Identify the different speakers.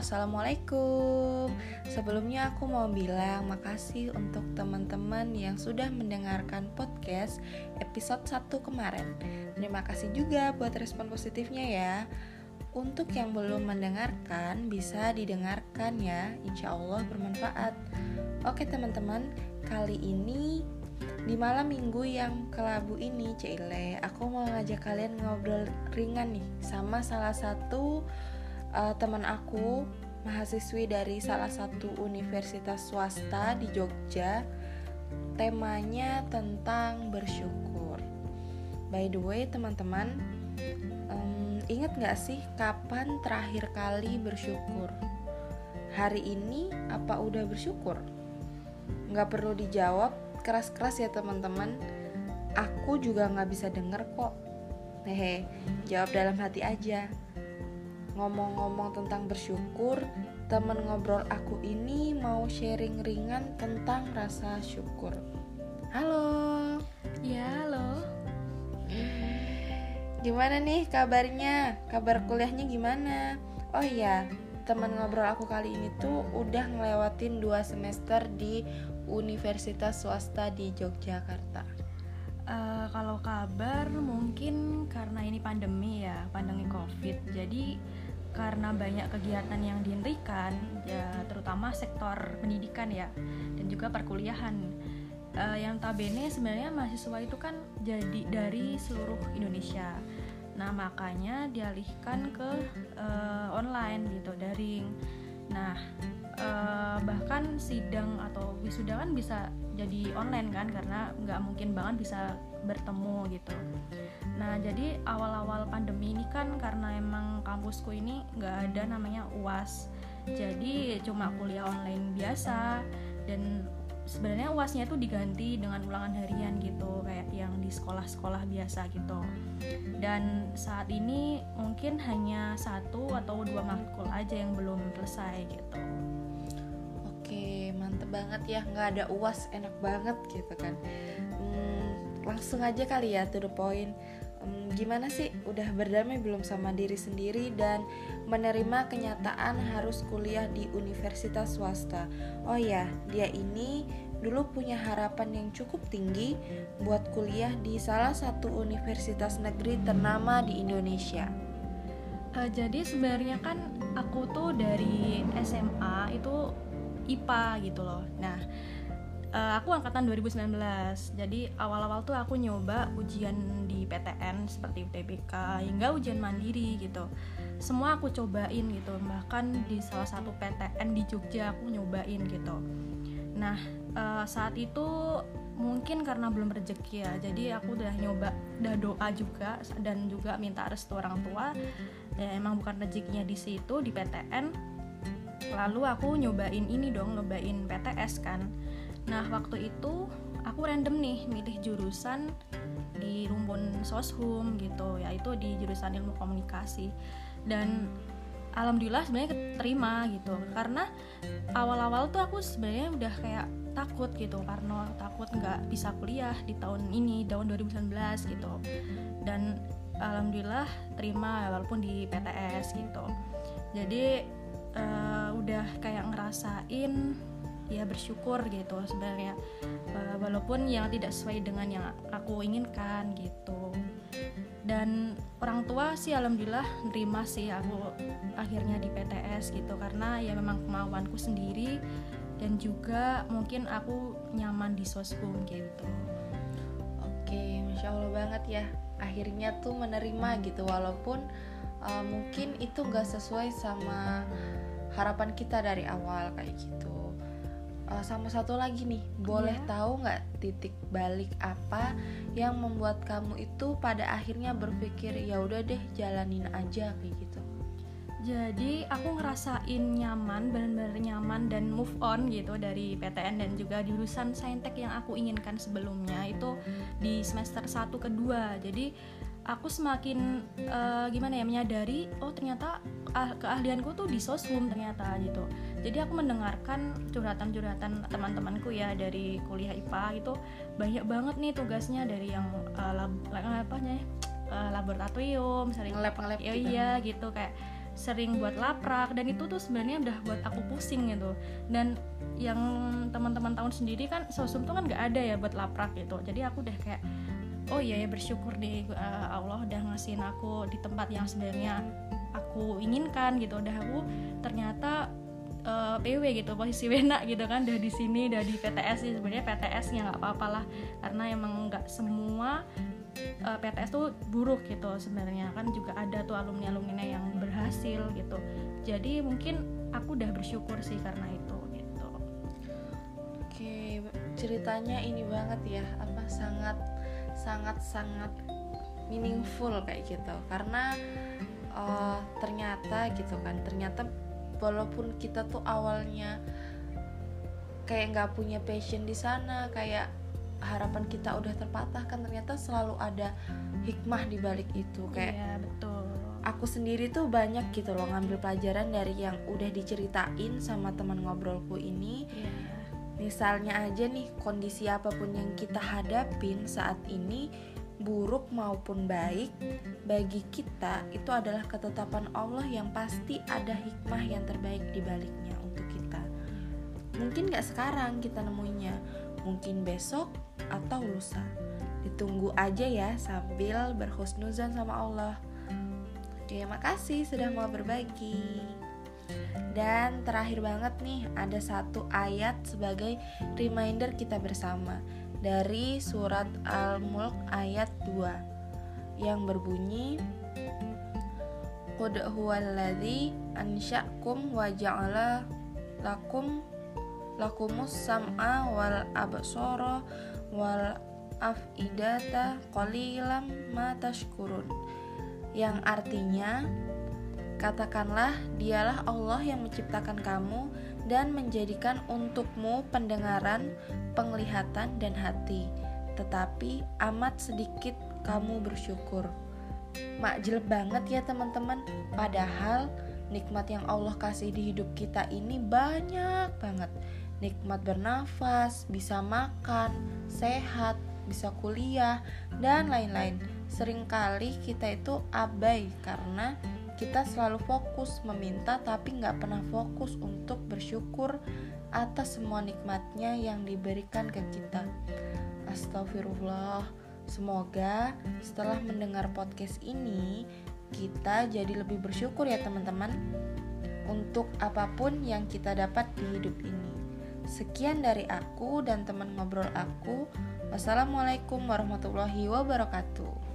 Speaker 1: Assalamualaikum. Sebelumnya aku mau bilang makasih untuk teman-teman yang sudah mendengarkan podcast episode 1 kemarin. Terima kasih juga buat respon positifnya ya. Untuk yang belum mendengarkan bisa didengarkan ya. Insya Allah bermanfaat. Oke teman-teman, kali ini di malam minggu yang kelabu ini Cile Aku mau ngajak kalian ngobrol ringan nih Sama salah satu uh, teman aku mahasiswi dari salah satu universitas swasta di Jogja temanya tentang bersyukur. By the way teman-teman um, ingat gak sih kapan terakhir kali bersyukur? Hari ini apa udah bersyukur? Nggak perlu dijawab keras-keras ya teman-teman. Aku juga nggak bisa denger kok. Hehe jawab dalam hati aja Ngomong-ngomong tentang bersyukur, temen ngobrol aku ini mau sharing ringan tentang rasa syukur. Halo.
Speaker 2: Ya, halo.
Speaker 1: Gimana nih kabarnya? Kabar kuliahnya gimana? Oh iya, teman ngobrol aku kali ini tuh udah ngelewatin dua semester di universitas swasta di Yogyakarta.
Speaker 2: Uh, kalau kabar mungkin karena ini pandemi ya, pandemi covid. Jadi karena banyak kegiatan yang dihentikan ya terutama sektor pendidikan ya dan juga perkuliahan. Uh, yang tabene sebenarnya mahasiswa itu kan jadi dari seluruh Indonesia. Nah makanya dialihkan ke uh, online gitu daring nah uh, bahkan sidang atau wisuda kan bisa jadi online kan karena nggak mungkin banget bisa bertemu gitu Nah, jadi awal-awal pandemi ini kan karena emang kampusku ini nggak ada namanya UAS. Jadi cuma kuliah online biasa dan sebenarnya UASnya itu diganti dengan ulangan harian gitu kayak yang di sekolah-sekolah biasa gitu. Dan saat ini mungkin hanya satu atau dua matkul aja yang belum selesai gitu.
Speaker 1: Oke, mantep banget ya nggak ada UAS enak banget gitu kan. Hmm, langsung aja kali ya to the point um, gimana sih udah berdamai belum sama diri sendiri dan menerima kenyataan harus kuliah di universitas swasta. Oh ya, dia ini dulu punya harapan yang cukup tinggi buat kuliah di salah satu universitas negeri ternama di Indonesia.
Speaker 2: Uh, jadi sebenarnya kan aku tuh dari SMA itu IPA gitu loh. Nah, uh, aku angkatan 2019 jadi awal-awal tuh aku nyoba ujian di PTN seperti UTBK hingga ujian mandiri gitu. Semua aku cobain gitu. Bahkan di salah satu PTN di Jogja aku nyobain gitu. Nah uh, saat itu mungkin karena belum rezeki ya. Jadi aku udah nyoba udah doa juga dan juga minta restu orang tua. Ya emang bukan rezekinya di situ di PTN lalu aku nyobain ini dong nyobain PTS kan Nah waktu itu aku random nih milih jurusan di rumpun soshum gitu yaitu di jurusan ilmu komunikasi. Dan alhamdulillah sebenarnya keterima gitu karena awal-awal tuh aku sebenarnya udah kayak takut gitu karena takut nggak bisa kuliah di tahun ini tahun 2019 gitu. Dan alhamdulillah terima walaupun di PTS gitu. Jadi uh, udah kayak ngerasain ya bersyukur gitu sebenarnya. Walaupun yang tidak sesuai dengan yang aku inginkan gitu. Dan orang tua sih alhamdulillah nerima sih aku akhirnya di PTS gitu karena ya memang kemauanku sendiri dan juga mungkin aku nyaman di soshum gitu.
Speaker 1: Oke masya allah banget ya. Akhirnya tuh menerima gitu walaupun uh, mungkin itu nggak sesuai sama harapan kita dari awal kayak gitu uh, sama satu lagi nih boleh yeah. tahu nggak titik balik apa yang membuat kamu itu pada akhirnya berpikir ya udah deh jalanin aja kayak gitu
Speaker 2: jadi aku ngerasain nyaman benar-benar nyaman dan move on gitu dari PTN dan juga jurusan saintek yang aku inginkan sebelumnya itu di semester 1 kedua jadi aku semakin uh, gimana ya menyadari oh ternyata uh, keahlianku tuh di sosum ternyata gitu. Jadi aku mendengarkan curhatan-curhatan teman-temanku ya dari kuliah IPA itu banyak banget nih tugasnya dari yang uh, lab, apa ya uh, laboratorium
Speaker 1: sering lab lab
Speaker 2: ya gitu. iya gitu kayak sering buat laprak. Dan itu tuh sebenarnya udah buat aku pusing gitu. Dan yang teman-teman tahun sendiri kan sosum tuh kan nggak ada ya buat laprak gitu. Jadi aku udah kayak oh iya ya bersyukur deh uh, Allah udah ngasihin aku di tempat yang sebenarnya aku inginkan gitu. Udah aku ternyata uh, eh, PW gitu posisi wena gitu kan udah di sini udah di PTS sih. Sebenarnya PTS ya nggak apa-apa lah karena emang nggak semua uh, eh, PTS tuh buruk gitu sebenarnya. Kan juga ada tuh alumni alumni yang berhasil gitu. Jadi mungkin aku udah bersyukur sih karena itu gitu.
Speaker 1: Oke ceritanya ini banget ya apa sangat sangat sangat meaningful kayak gitu. Karena uh, ternyata gitu kan ternyata walaupun kita tuh awalnya kayak nggak punya passion di sana kayak harapan kita udah terpatahkan ternyata selalu ada hikmah di balik itu. Kayak
Speaker 2: iya, betul.
Speaker 1: aku sendiri tuh banyak gitu loh ngambil pelajaran dari yang udah diceritain sama teman ngobrolku ini. Iya. Misalnya aja nih kondisi apa pun yang kita hadapin saat ini buruk maupun baik bagi kita itu adalah ketetapan Allah yang pasti ada hikmah yang terbaik di baliknya untuk kita mungkin gak sekarang kita nemuinya mungkin besok atau lusa. Ditunggu aja ya sambil berhusnuzan sama Allah. Terima kasih sudah mau berbagi. Dan terakhir banget nih, ada satu ayat sebagai reminder kita bersama dari surat Al-Mulk ayat 2 yang berbunyi Qud huwallazi ansya'kum wa ja'ala lakum lakumus sam'a wal absara wal afidata qalilam ma tashkurun. Yang artinya katakanlah dialah Allah yang menciptakan kamu dan menjadikan untukmu pendengaran, penglihatan dan hati. Tetapi amat sedikit kamu bersyukur. Makjil banget ya teman-teman. Padahal nikmat yang Allah kasih di hidup kita ini banyak banget. Nikmat bernafas, bisa makan, sehat, bisa kuliah, dan lain-lain. Seringkali kita itu abai karena kita selalu fokus meminta tapi nggak pernah fokus untuk bersyukur atas semua nikmatnya yang diberikan ke kita. Astagfirullah. Semoga setelah mendengar podcast ini kita jadi lebih bersyukur ya teman-teman untuk apa pun yang kita dapat di hidup ini. Sekian dari aku dan teman ngobrol aku. Wassalamualaikum warahmatullahi wabarakatuh.